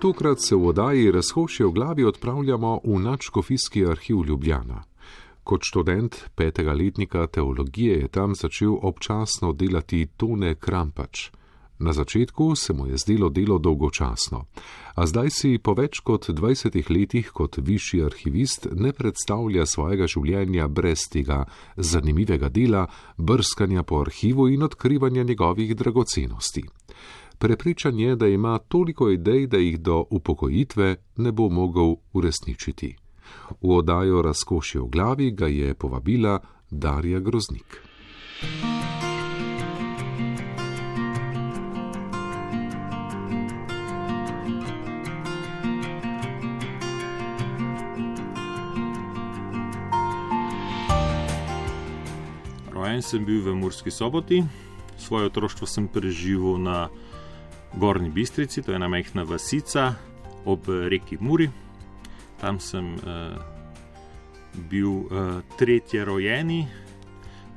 Tokrat se v oddaji razhošje v glavi odpravljamo v Načkofijski arhiv Ljubljana. Kot študent petega letnika teologije je tam začel občasno delati Tone Krampač. Na začetku se mu je zdelo delo dolgočasno, a zdaj si po več kot 20 letih kot višji arhivist ne predstavlja svojega življenja brez tega zanimivega dela, brskanja po arhivu in odkrivanja njegovih dragocenosti. Prepričan je, da ima toliko idej, da jih do upokojitve ne bo mogel uresničiti. V oddajo razkošje v glavi ga je povabila Darja Groznik. Rojen sem bil v Murski soboti, svoje otroštvo sem preživel na Gorni Bistrici, to je ena majhna vasica ob reki Muri. Tam sem uh, bil uh, tretje rojeni,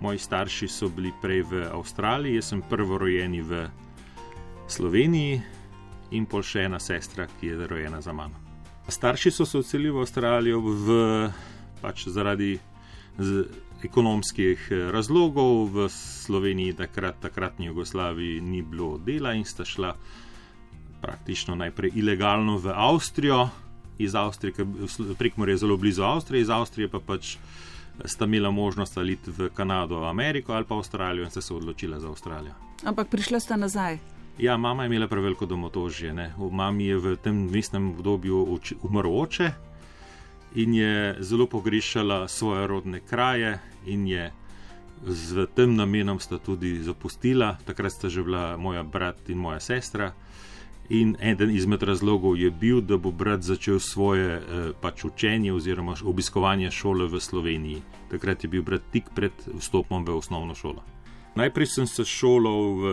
moji starši so bili prej v Avstraliji, jaz sem prvo rojeni v Sloveniji in pol še ena sestra, ki je rojena za mano. Starši so se odselili v Avstralijo v, pač zaradi ekonomskih eh, razlogov v Sloveniji, takrat, takratni Jugoslaviji, ni bilo dela in sta šla praktično najprej ilegalno v Avstrijo, iz Avstrije, prek Morja je zelo blizu Avstrije, iz Avstrije pa pač eh, sta imela možnost ali v Kanado, Ameriko ali pa Avstralijo in sta se odločila za Avstralijo. Ampak prišla sta nazaj. Ja, mama je imela preveliko domotožje. V mami je v tem mestnem obdobju umrl oče, in je zelo pogrešala svoje rodne kraje, in je z tem namenom sta tudi zapustila. Takrat sta že bila moja brat in moja sestra. In eden izmed razlogov je bil, da bo brat začel svoje eh, pač učenje oziroma obiskovanje šole v Sloveniji. Takrat je bil brat tik pred vstopom v osnovno šolo. Najprej sem se šolal v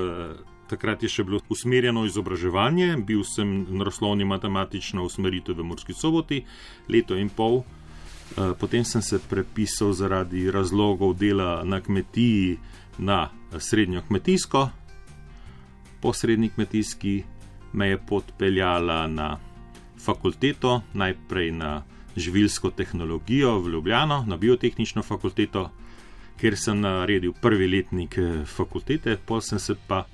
Takrat je še bilo usmerjeno izobraževanje, bil sem naravoslovni matematično usmeritev v Murski soboti, leto in pol. Eh, potem sem se prepisal zaradi razlogov dela na kmetiji na srednjo kmetijsko. Po srednji kmetijski me je podpeljala na fakulteto, najprej na živilsko tehnologijo v Ljubljano, na biotehnično fakulteto, kjer sem naredil prvi letnik eh, fakultete, potem sem se pa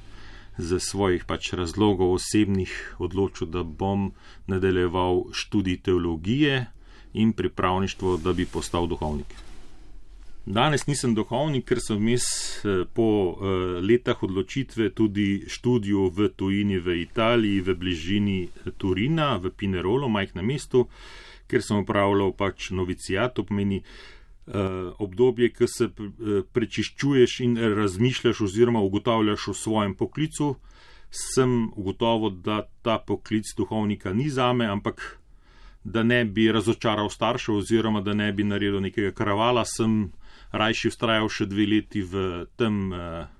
z svojih pač razlogov osebnih odločil, da bom nadaljeval študij teologije in pripravništvo, da bi postal duhovnik. Danes nisem duhovnik, ker sem vmes eh, po uh, letah odločitve tudi študijo v tujini v Italiji, v bližini eh, Turina, v Pinerolo, majhnem mestu, ker sem upravljal pač novicijat, to pomeni Eh, obdobje, ki se eh, prečiščuješ in razmišljaš, oziroma ugotavljaš v svojem poklicu, sem ugotovil, da ta poklic duhovnika ni za me, ampak da ne bi razočaral staršev, oziroma da ne bi naredil nekega karavala, sem rajši ustrajal še dve leti v tem. Eh,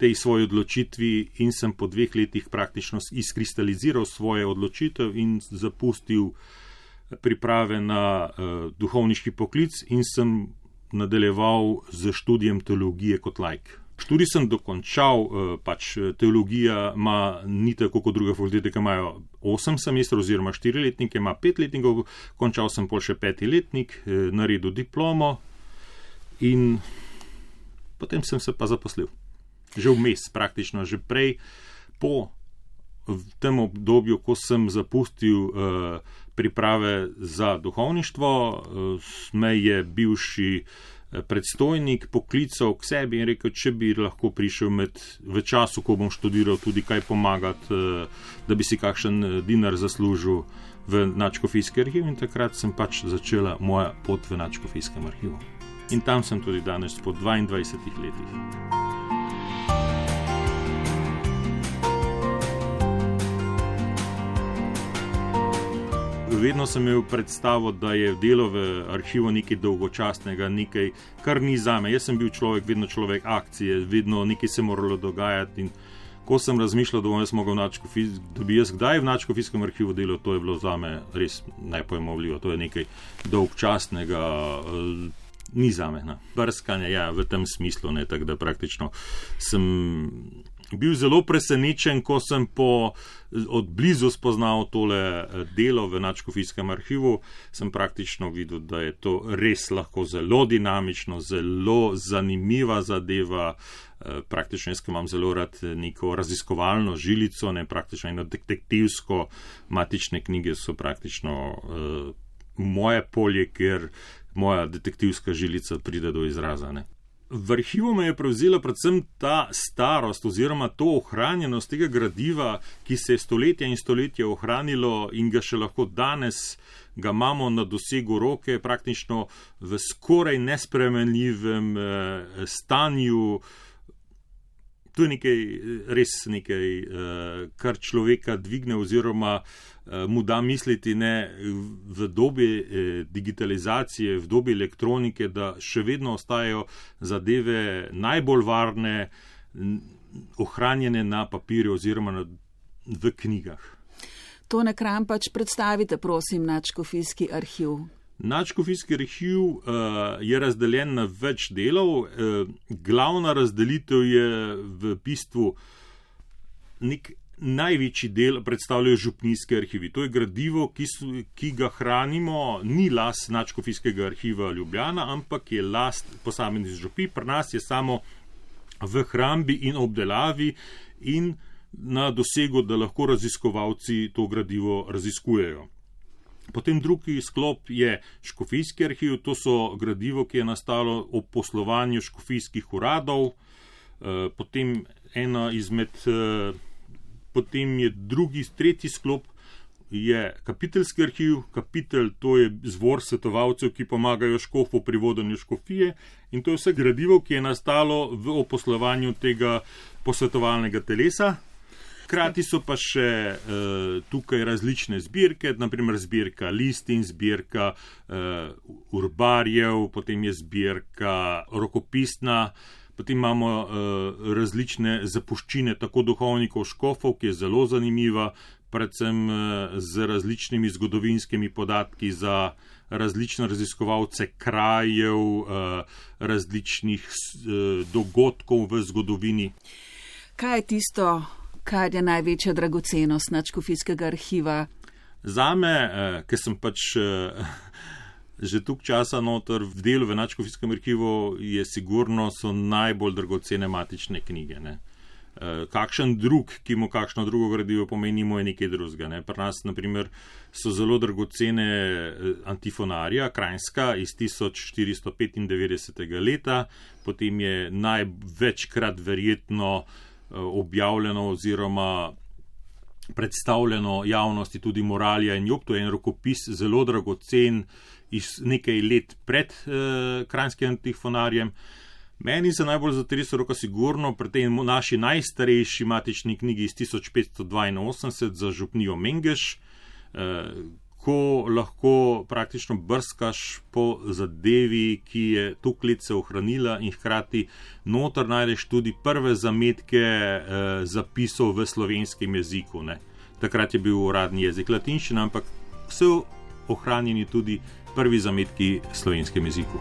tej svoji odločitvi, in sem po dveh letih praktično izkristaliziral svoje odločitev in zapustil uh, priprave na uh, duhovniški poklic in sem nadaljeval z študijem teologije kot lajk. Študij sem dokončal, uh, pač teologija ima ni tako kot druge fakultete, ki imajo 8 semestrov oziroma 4 letnike, ima 5 letnikov, končal sem pol še 5 letnik, naredil diplomo in potem sem se pa zaposlil. Že vmes, praktično, že prej, po tem obdobju, ko sem zapustil priprave za duhovništvo, uh, me je bivši uh, predstojnik poklical k sebi in rekel, če bi lahko prišel med, v času, ko bom študiral, tudi kaj pomagati, uh, da bi si kakšen dinar zaslužil v Načkofijski arhiv. In takrat sem pač začela moja pot v Načkofijskem arhivu. In tam sem tudi danes po 22 letih. Vedno sem imel predstavo, da je delo v arhivu nekaj dolgočasnega, nekaj, kar ni za me. Jaz sem bil človek, vedno človek akcije, vedno nekaj se moralo dogajati. Ko sem razmišljal, da, da bi jaz kdaj v Načkofijskem arhivu delal, to je bilo za me res najpojmovljivo. To je nekaj dolgčasnega, uh, ni za me. No. Brskanje, ja, v tem smislu, ne, tako da praktično sem bil zelo presenečen, ko sem po odblizu spoznal tole eh, delo v Načkofijskem arhivu. Sem praktično videl, da je to res lahko zelo dinamično, zelo zanimiva zadeva. Eh, praktično jaz imam zelo rad neko raziskovalno žilico, ne praktično eno detektivsko, matične knjige so praktično uh, moje polje, ker moja detektivska žilica pride do izraza. Ne. V arhivu me je prevzela predvsem ta starost oziroma to ohranjenost tega gradiva, ki se je stoletja in stoletja ohranilo in ga še lahko danes ga imamo na dosegu roke, praktično v skoraj nespremenljivem eh, stanju. To je nekaj, res nekaj, eh, kar človeka dvigne oziroma eh, mu da misliti ne v dobi eh, digitalizacije, v dobi elektronike, da še vedno ostajajo zadeve najbolj varne, ohranjene na papirju oziroma na, v knjigah. To na kram pač predstavite, prosim, Načkofijski arhiv. Načkofijski arhiv uh, je razdeljen na več delov. Uh, glavna razdelitev je v bistvu nek največji del predstavljajo župnijske arhivi. To je gradivo, ki, so, ki ga hranimo, ni last Načkofijskega arhiva Ljubljana, ampak je last posameznih župi. Pri nas je samo v hrambi in obdelavi in na dosegu, da lahko raziskovalci to gradivo raziskujejo. Potem drugi sklop je škofijski arhiv, to so gradivo, ki je nastalo ob poslovanju škofijskih uradov. Eh, potem ena izmed eh, potem je drugi, tretji sklop, je kapiteljski arhiv. Kapitel to je zvor svetovalcev, ki pomagajo škofu pri vodenju škofije in to je vse gradivo, ki je nastalo v oposlovanju tega posvetovalnega telesa. Hkrati so pa še uh, tukaj različne zbirke, naprimer zbirka listin, zbirka uh, urbarjev, potem je zbirka rokopisna, uh, Potem imamo uh, različne zapuščine, tako duhovnikov, škofov, ki je zelo zanimiva, predvsem uh, z različnimi zgodovinskimi podatki za različne raziskovalce krajev, uh, različnih uh, dogodkov v zgodovini. Kaj je tisto, kar je največja dragocenost načkofijskega arhiva? Za me, uh, ker sem pač. Uh, že tuk časa noter v delu v Načkofijskem arhivu je sigurno so najbolj dragocene matične knjige. Ne. E, kakšen drug, ki mu kakšno drugo gradivo pomeni, mu je nekaj drugega. Ne. Pri nas, naprimer, so zelo dragocene e, antifonarija, krajinska iz 1495. leta, potem je največkrat verjetno e, objavljeno oziroma predstavljeno javnosti tudi moralija in job, to je en rokopis, zelo dragocen, iz nekaj let pred uh, krajskim antifonarjem. Meni se najbolj zatresa roka sigurno pri tej naši najstarejši matični knjigi iz 1582 za župnijo Mengeš, uh, ko lahko praktično brskaš po zadevi, ki je tu klice ohranila in hkrati notor najdeš tudi prve zametke uh, zapisov v slovenskem jeziku. Ne. Takrat je bil uradni jezik latinščina, ampak vse ohranjeni tudi prvi zametki v slovenskem jeziku.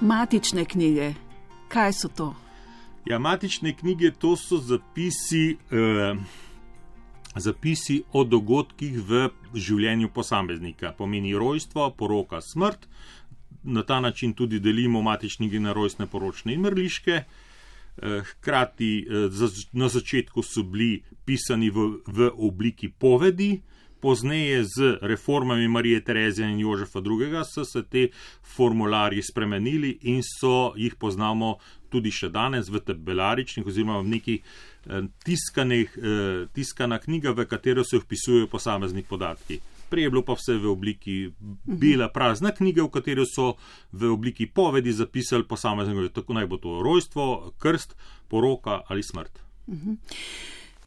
Matične knjige, kaj so to? Ja, matične knjige to so zapisi, eh, zapisi o dogodkih v življenju posameznika. Pomeni rojstvo, poroka, smrt. Na ta način tudi delimo matične knjige na rojstne, poročne in mrliške. Eh, Eh, hkrati eh, na začetku so bili pisani v, v obliki povedi, pozneje z reformami Marije Terezije in Jožefa II. so se te formularji spremenili in so jih poznamo tudi še danes v tabelaričnih oziroma v neki eh, tiskanih, tiskana knjiga, v katero se vpisujejo posamezni podatki prej je bilo pa vse v obliki bela prazna knjiga, v kateri so v obliki povedi zapisali posameznega, tako naj bo to rojstvo, krst, poroka ali smrt.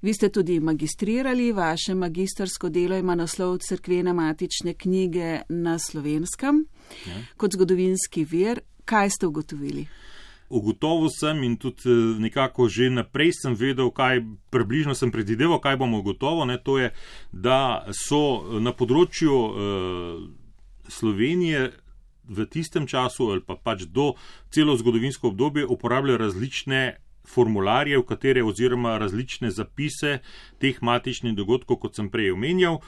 Vi ste tudi magistrirali, vaše magistrsko delo ima naslov Cerkvene matične knjige na slovenskem. Ja. Kot zgodovinski vir, kaj ste ugotovili? Ugotovil sem in tudi eh, nekako že naprej sem vedel, kaj približno sem predvideval, kaj bomo ugotovili. To je, da so na področju uh, Slovenije v tistem času ali pa pač do celo zgodovinsko obdobje uporablja različne formularje, v katere oziroma različne zapise teh matičnih dogodkov, kot sem prej omenjal.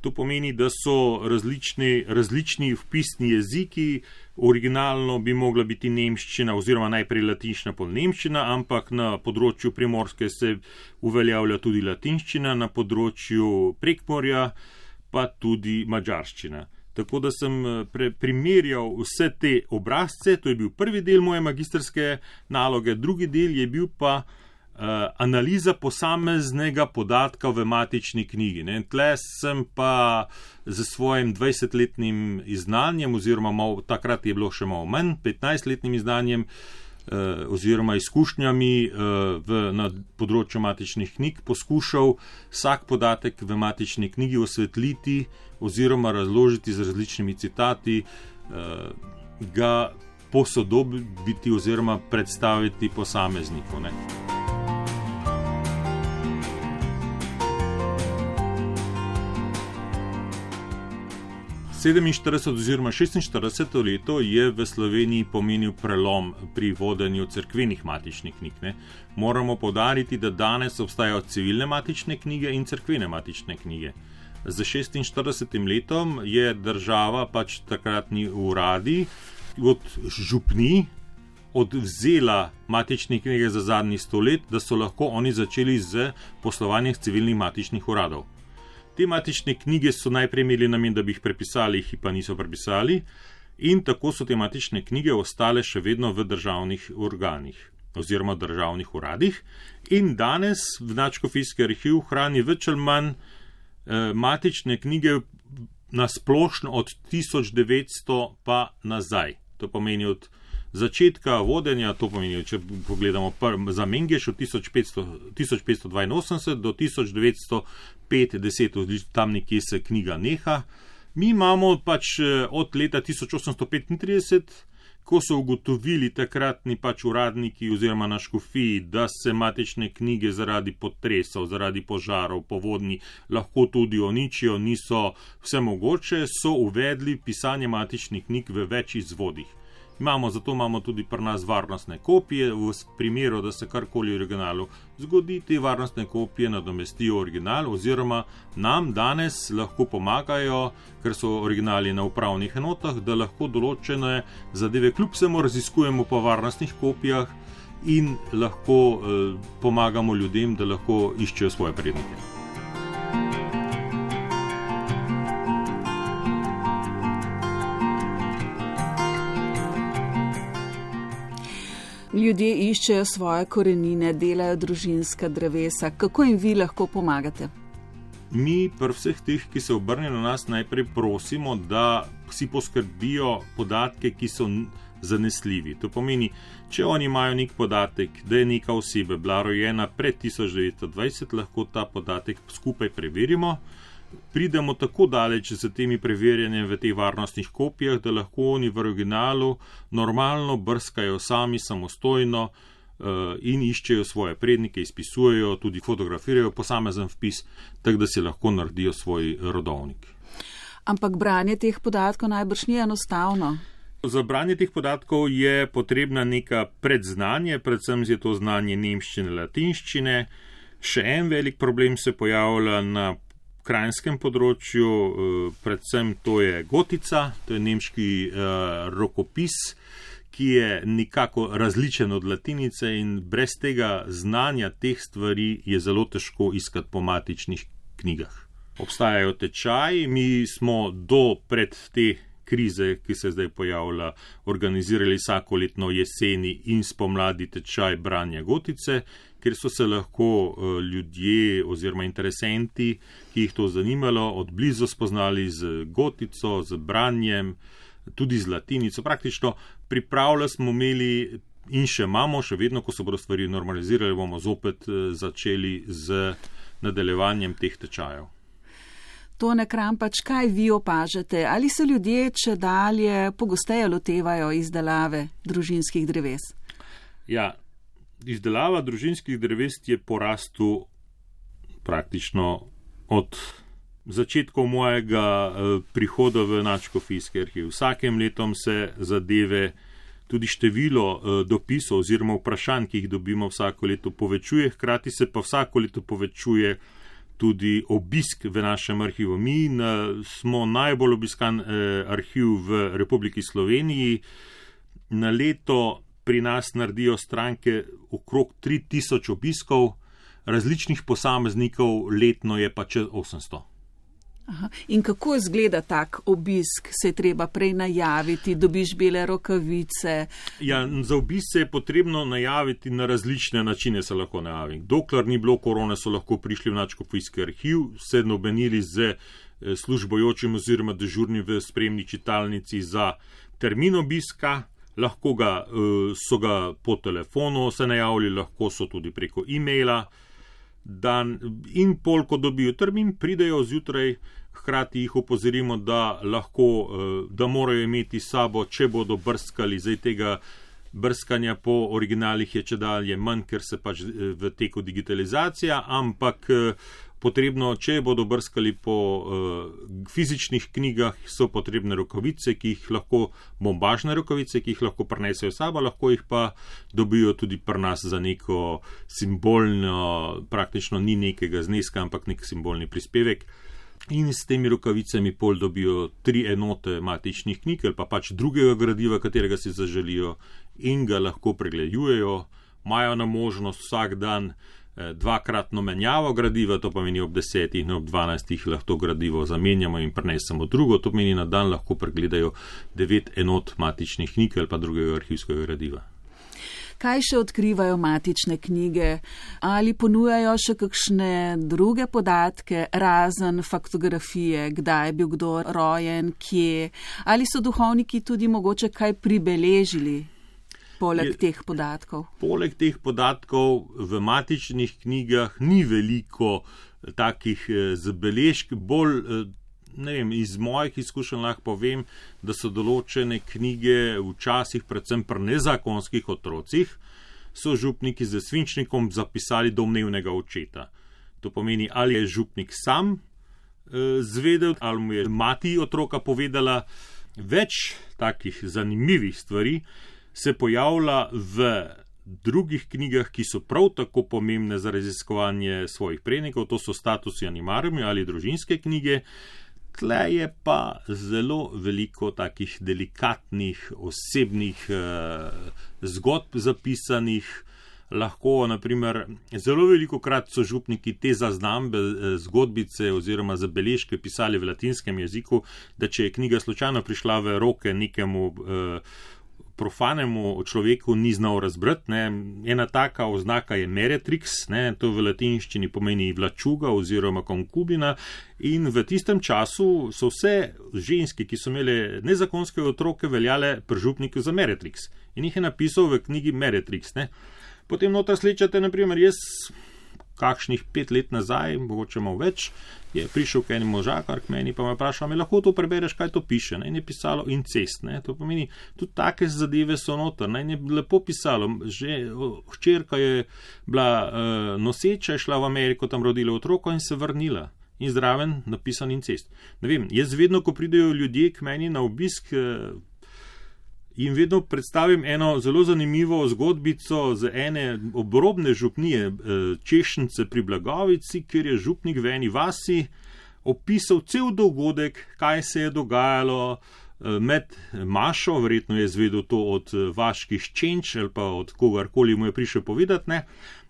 To pomeni, da so različni, različni vpisni jeziki, originalno bi mogla biti nemščina oziroma najprej latinščina, pol nemščina, ampak na področju primorske se uveljavlja tudi latinščina, na področju prekmorja pa tudi mačarščina. Tako da sem eh, pre, primerjal vse te obrazce, to je bil prvi del moje magistrske naloge, drugi del je bil pa uh, analiza posameznega podatka v matični knjigi. Ne. Tle sem pa z svojim 20-letnim izznanjem, oziroma mal, takrat je bilo še malo manj, 15-letnim izznanjem, uh, Eh, oziroma izkušnjami eh, v, na področju matičnih knjig poskušal vsak podatek v matični knjigi osvetliti oziroma razložiti z različnimi citati, eh, ga posodobiti oziroma predstaviti posamezniku. Ne. 47 oziroma 46 leto je v Sloveniji pomenil prelom pri vodenju crkvenih matičnih knjig. Ne? Moramo podariti, da danes obstajajo civilne matične knjige in crkvene matične knjige. Z 46 letom je država, pač takratni uradi, od župni odvzela matične knjige za zadnjih sto let, da so lahko oni začeli z poslovanjem civilnih matičnih uradov. Te matične knjige so najprej imeli namen, da bi jih prepisali, jih pa niso prepisali, in tako so te matične knjige ostale še vedno v državnih organih oziroma državnih uradih. In danes v Načkofijski arhiv hrani več ali manj eh, matične knjige na splošno od 1900 pa nazaj. To pomeni od začetka vodenja, to pomeni, če pogledamo prv, za Mengeš od 1500, 1582 do 1950, tam nekje se knjiga neha. Mi imamo pač eh, od leta 1835, ko so ugotovili takratni pač uradniki oziroma na škofiji, da se matične knjige zaradi potresov, zaradi požarov, povodni lahko tudi uničijo, niso vse mogoče, so uvedli pisanje matičnih knjig v več izvodih. Imamo, zato imamo tudi pri nas varnostne kopije, v primeru, da se karkoli v originalu zgodi, te varnostne kopije nadomestijo original, oziroma nam danes lahko pomagajo, ker so originali na upravnih enotah, da lahko določene zadeve kljub vsemu raziskujemo po varnostnih kopijah in lahko eh, pomagamo ljudem, da lahko iščejo svoje prednike. 'Ljudje iščejo svoje korenine, delajo družinska drevesa. Kako jim vi lahko pomagate? Mi, pri vseh teh, ki se obrnejo na nas, najprej prosimo, da si poskrbijo podatke, ki so zanesljivi. To pomeni, če oni imajo nek podatek, da je neka oseba bila rojena pred 1920, lahko ta podatek skupaj preverimo pridemo tako daleč z temi preverjanjem v teh varnostnih kopijah, da lahko oni v originalu normalno brskajo sami samostojno uh, in iščejo svoje prednike, izpisujejo, tudi fotografirajo posamezen vpis, tako da si lahko naredijo svoj rodovnik. Ampak branje teh podatkov najbrž ni enostavno. Za branje teh podatkov je potrebna neka predznanje, predvsem je to znanje nemščine, latinščine. Še en velik problem se pojavlja na krajskem področju, eh, predvsem to je gotica, to je nemški uh, rokopis, ki je nekako različen od latinice in brez tega znanja teh stvari je zelo težko iskati po matičnih knjigah. Obstajajo tečaji, mi smo do pred te krize, ki se zdaj pojavlja, organizirali vsako letno jeseni in spomladi tečaj branja gotice, kjer so se lahko uh, ljudje oziroma interesenti, ki jih to zanimalo, od blizu spoznali z gotico, z branjem, tudi z latinico. Praktično pripravljali smo imeli in še imamo, še vedno, ko se bodo stvari normalizirale, bomo zopet uh, začeli z nadaljevanjem teh tečajev. To nekram pač kaj vi opažate, ali se ljudje če dalje pogosteje lotevajo izdelave družinskih dreves? Ja, izdelava družinskih dreves je porastu praktično od začetkov mojega uh, prihoda v Načkofijski arhiv. Vsakem letom se zadeve, tudi število uh, dopisov oziroma vprašanj, ki jih dobimo vsako leto, povečuje, hkrati se pa vsako leto povečuje tudi obisk v našem arhivu. Mi na, smo najbolj obiskan eh, arhiv v Republiki Sloveniji. Na leto pri nas naredijo stranke okrog 3000 obiskov, različnih posameznikov letno je pa čez 800. Aha. In kako izgleda tak obisk? Se je treba prej najaviti, dobiš bele rokavice? Ja, za obisk se je potrebno najaviti na različne načine. Se lahko najavi. Dokler ni bilo korone, so lahko prišli v Načkofijski arhiv, se nobenili z eh, službojočim oziroma dežurnim v spremni čitalnici za termin obiska. Lahko ga, eh, so ga po telefonu se najavili, lahko so tudi preko e-maila. Dan in pol, ko dobijo termin, pridejo zjutraj, hkrati jih opozorimo, da, lahko, eh, da morajo imeti sabo, če bodo brskali, zdaj tega brskanja po originalih je če dalje manj, ker se pač eh, v teku digitalizacija, ampak eh, potrebno, če bodo brskali po fizičnih knjigah, so potrebne rokavice, ki jih lahko, bombažne rokavice, ki jih lahko prenesejo sabo, lahko jih pa dobijo tudi pri nas za neko simbolno, praktično ni nekega zneska, ampak nek simbolni prispevek in s temi rokavicami pol dobijo tri enote matičnih knjig ali pa pač drugega gradiva, katerega si zaželijo in ga lahko pregledujejo. Imajo na možnost vsak dan eh, dvakratno menjavo gradiva, to pomeni ob desetih in ob dvanajstih lahko gradivo zamenjamo in prenesemo drugo, to pomeni na dan lahko pregledajo devet enot matičnih knjig ali pa drugega arhivskega gradiva. Kaj še odkrivajo matične knjige, ali ponujajo še kakšne druge podatke, razen faktografije, kdaj je bil kdo rojen, kje, ali so duhovniki tudi mogoče kaj pribeležili. Poleg je, teh podatkov. Poleg teh podatkov v matičnih knjigah ni veliko takih eh, zabeležk, bolj eh, ne vem, iz mojih izkušenj lahko povem, da so določene knjige včasih, predvsem pri nezakonskih otrocih, so župniki z svinčnikom zapisali domnevnega očeta. To pomeni, ali je župnik sam e, zvedel, ali mu je mati otroka povedala. Več takih zanimivih stvari se pojavlja v drugih knjigah, ki so prav tako pomembne za raziskovanje svojih prednikov, to so statusi animarmi ali družinske knjige tle je pa zelo veliko takih delikatnih, osebnih eh, zgodb zapisanih. Lahko, naprimer, zelo veliko krat so župniki te zaznambe, eh, zgodbice oziroma zabeležke pisali v latinskem jeziku, da če je knjiga slučajno prišla v roke nekemu eh, profanemu človeku ni znal razbrati. Ne. Ena taka oznaka je Meretrix, ne. to v latinščini pomeni vlačuga oziroma konkubina. In v tistem času so vse ženske, ki so imele nezakonske otroke, veljale pržupniku za Meretrix. In jih je napisal v knjigi Meretrix. Ne. Potem notar slečate, naprimer, jaz kakšnih pet let nazaj, mogoče malo več, je prišel k enemu možakar k meni, pa me vprašal, ali lahko to prebereš, kaj to piše. Ne? In je pisalo incest. Ne? To pomeni, tudi take zadeve so noter. Ne? In je lepo pisalo, že hčerka je bila uh, noseča, je šla v Ameriko, tam rodila otroka in se vrnila. In zraven napisan incest. Ne vem, jaz vedno, ko pridejo ljudje k meni na obisk, uh, jim vedno predstavim eno zelo zanimivo zgodbico z ene obrobne župnije eh, Češnice pri Blagovici, kjer je župnik v eni vasi opisal cel dogodek, kaj se je dogajalo eh, med Mašo, verjetno je zvedel to od eh, vaških čenč ali pa od kogarkoli mu je prišel povedati, ne,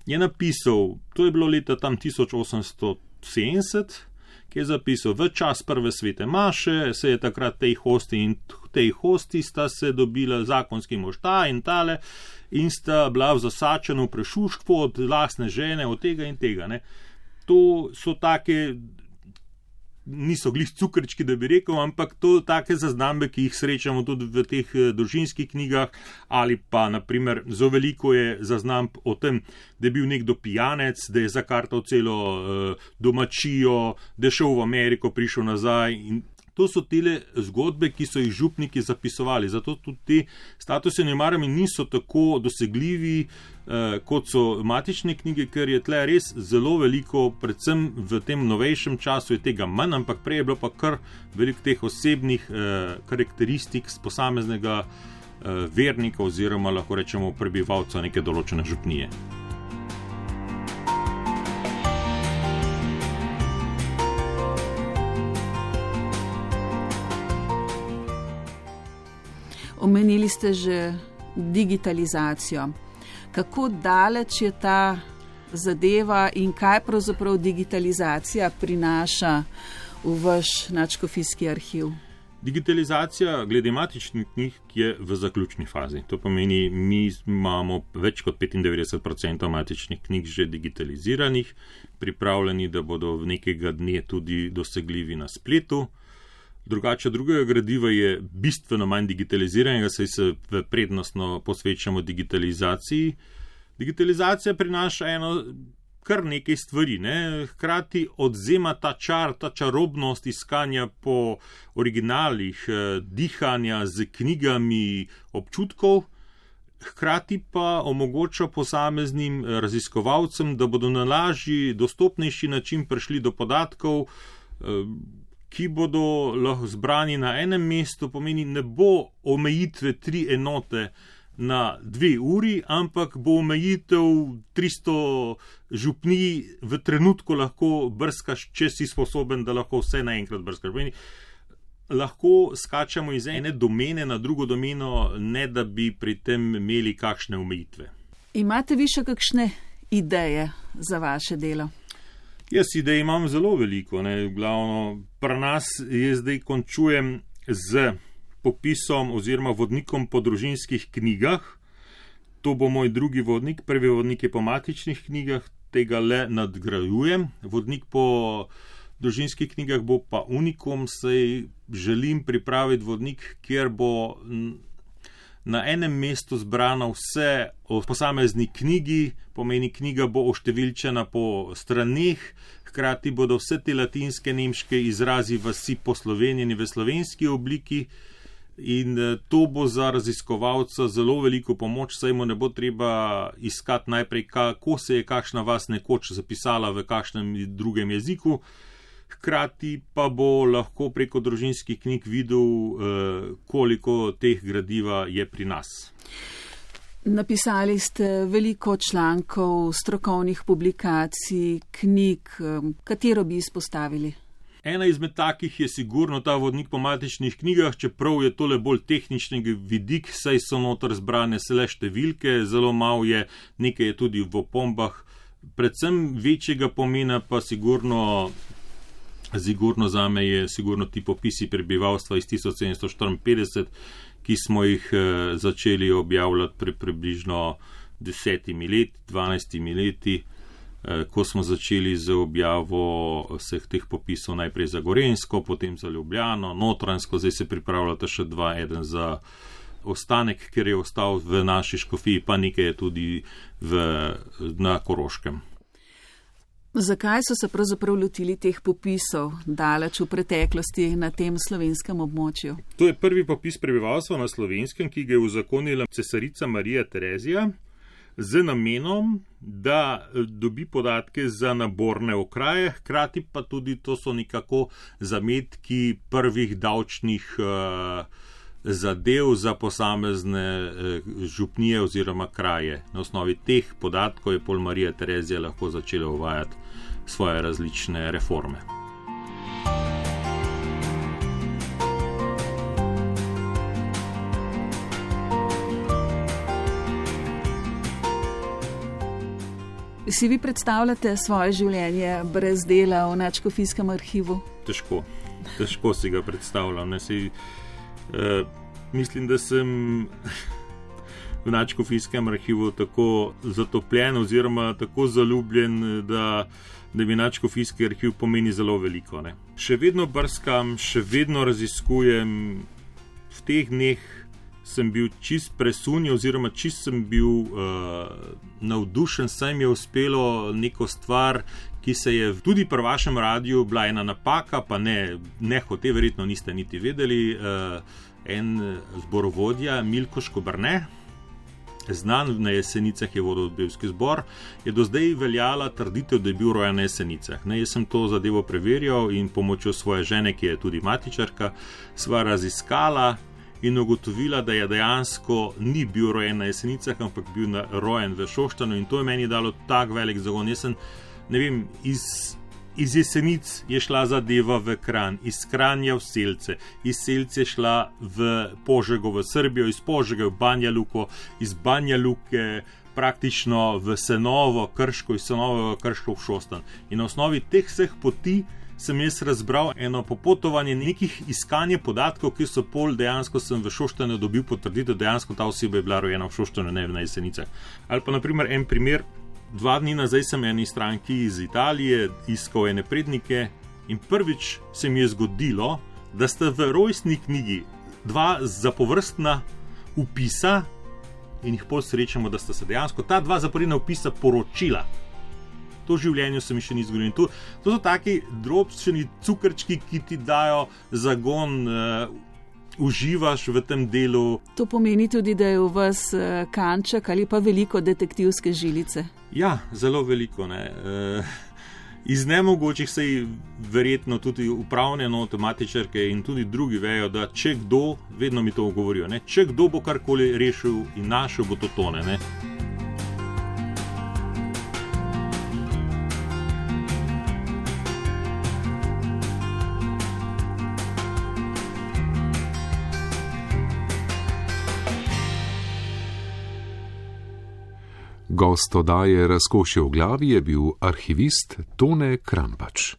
je napisal, to je bilo leta tam 1870, ki je zapisal, v čas prve svete Maše se je takrat tej hosti in tej hosti sta se dobila zakonski možta in tale in sta bila v zasačenu prešuškvo od lasne žene, od tega in tega. Ne. To so take niso glih cukrčki, da bi rekel, ampak to take zaznambe, ki jih srečamo tudi v teh eh, družinskih knjigah, ali pa naprimer zelo veliko je zaznamb o tem, da je bil nekdo pijanec, da je zakartal celo uh, domačijo, da je šel v Ameriko, prišel nazaj in To so tele zgodbe, ki so jih župniki zapisovali. Zato tudi ti statusi nemarami niso tako dosegljivi, eh, kot so matične knjige, ker je tle res zelo veliko, predvsem v tem novejšem času je tega manj, ampak prej je bilo pa kar veliko teh osebnih eh, karakteristik z posameznega eh, vernika oziroma lahko rečemo prebivalca neke določene župnije. Omenili ste že digitalizacijo. Kako daleč je ta zadeva in kaj pravzaprav digitalizacija prinaša v vaš načkofijski arhiv? Digitalizacija glede matičnih knjig je v zaključni fazi. To pomeni, mi imamo več kot 95% matičnih knjig že digitaliziranih, pripravljeni, da bodo v nekega dne tudi dosegljivi na spletu. Drugače, drugega gradiva je bistveno manj digitaliziranega, saj se prednostno posvečamo digitalizaciji. Digitalizacija prinaša eno kar nekaj stvari, ne? hkrati odzema ta čar, ta čarobnost iskanja po originalih, eh, dihanja z knjigami občutkov. Hkrati pa omogoča posameznim eh, raziskovalcem, da bodo na lažji, dostopnejši način prišli do podatkov, eh, ki bodo lahko zbrani na enem mestu, pomeni, ne bo omejitve tri enote na dve uri, ampak bo omejitev 300 župni v trenutku lahko brskaš, če si sposoben, da lahko vse naenkrat brskaš. Pomeni, lahko skačemo iz ene domene na drugo domeno, ne da bi pri tem imeli kakšne omejitve. Imate vi še kakšne ideje za vaše delo? Jaz idej imam zelo veliko. Ne. Glavno, pri nas je zdaj končujem z popisom oziroma vodnikom po družinskih knjigah. To bo moj drugi vodnik, prvi vodnik je po matičnih knjigah, tega le nadgrajujem. Vodnik po družinskih knjigah bo pa unikum, saj želim pripraviti vodnik, kjer bo na enem mestu zbrano vse o posamezni knjigi, pomeni knjiga bo oštevilčena po straneh, hkrati bodo vse te latinske, nemške izrazi vsi poslovenjeni v slovenski obliki. In eh, to bo za raziskovalca zelo veliko pomoč, saj mu ne bo treba iskati najprej, kako se je kakšna vas nekoč zapisala v kakšnem drugem jeziku, hkrati pa bo lahko preko družinskih knjig videl, eh, koliko teh gradiva je pri nas. Napisali ste veliko člankov, strokovnih publikacij, knjig, eh, katero bi izpostavili? Ena izmed takih je sigurno ta vodnik po matičnih knjigah, čeprav je tole bolj tehnični vidik, saj so notor zbrane le številke, zelo malo je, nekaj je tudi v opombah, predvsem večjega pomena pa sigurno Zigurno za me je sigurno ti popisi prebivalstva iz 1754, ki smo jih eh, začeli objavljati pri približno desetimi leti, dvanajstimi leti, eh, ko smo začeli z objavo vseh teh popisov najprej za Gorensko, potem za Ljubljano, Notransko, zdaj se pripravljata še dva, eden za ostanek, ker je ostal v naši škofiji, pa nekaj je tudi v, na Koroškem. Zakaj so se pravzaprav lotili teh popisov daleč v preteklosti na tem slovenskem območju? To je prvi popis prebivalstva na slovenskem, ki ga je uzakonila cesarica Marija Terezija z namenom, da dobi podatke za naborne okraje, hkrati pa tudi to so nekako zametki prvih davčnih uh, zadev za posamezne eh, župnije oziroma kraje. Na osnovi teh podatkov je pol Marija Terezija lahko začela uvajati svoje različne reforme. Si vi predstavljate svoje življenje brez dela v Načkofijskem arhivu? Težko, težko si ga predstavljam. Ne, si, Eh, mislim, da sem v Načkofijskem arhivu tako zatopljen oziroma tako zaljubljen, da, da mi Načkofijski arhiv pomeni zelo veliko. Ne. Še vedno brskam, še vedno raziskujem, v teh dneh sem bil čist presunjen, oziroma čist sem bil uh, navdušen, saj mi je uspelo neko stvar, ki se je tudi pri vašem radiju bila ena napaka, pa ne, ne hote, verjetno niste niti vedeli. Uh, en zborovodja, Milko Škobrne, znan na jesenicah, je vodil Belski zbor, je do zdaj veljala trditev, da je bil rojen na jesenicah. Ne, jaz sem to zadevo preverjal in pomočjo svoje žene, ki je tudi matičarka, sva raziskala in ugotovila, da je dejansko ni bil rojen na jesenicah, ampak bil na, rojen v Šoštanu in to je meni dalo tak velik zagon. Jaz sem, ne vem, iz, iz jesenic je šla zadeva v Kran, iz Kranja v Selce, iz Selce je šla v Požego v Srbijo, iz Požega v Banja Luko, iz Banja Luke. Praktično v Senovo, Krško, iz Senova, Krško v Šostan. In na osnovi teh vseh poti sem jaz razbral eno popotovanje nekih iskanja podatkov, ki so pol dejansko sem v Šoštanu dobil potrditev, da dejansko ta oseba je bila rojena v Šoštanu, ne na jesenicah. Ali pa naprimer en primer, dva dni nazaj sem eni stranki iz Italije iskal ene prednike in prvič se mi je zgodilo, da sta v rojstni knjigi dva zapovrstna upisa in jih pol srečamo, da sta se dejansko ta dva zaporedna upisa poročila to v življenju se mi še ni zgodilo. To, to so taki drobčeni cukrčki, ki ti dajo zagon. Uh, Uživaš v tem delu. To pomeni tudi, da je v vas uh, kanček ali pa veliko detektivske žilice. Ja, zelo veliko. Uh, iz nemogočih se jih verjetno tudi upravne automatičarke in tudi drugi vejo, da če kdo, vedno mi to govorijo, ne? če kdo bo karkoli rešil in našel, bo to tone. Ne? Gost odaje Razkošje v glavi je bil arhivist Tone Krampač.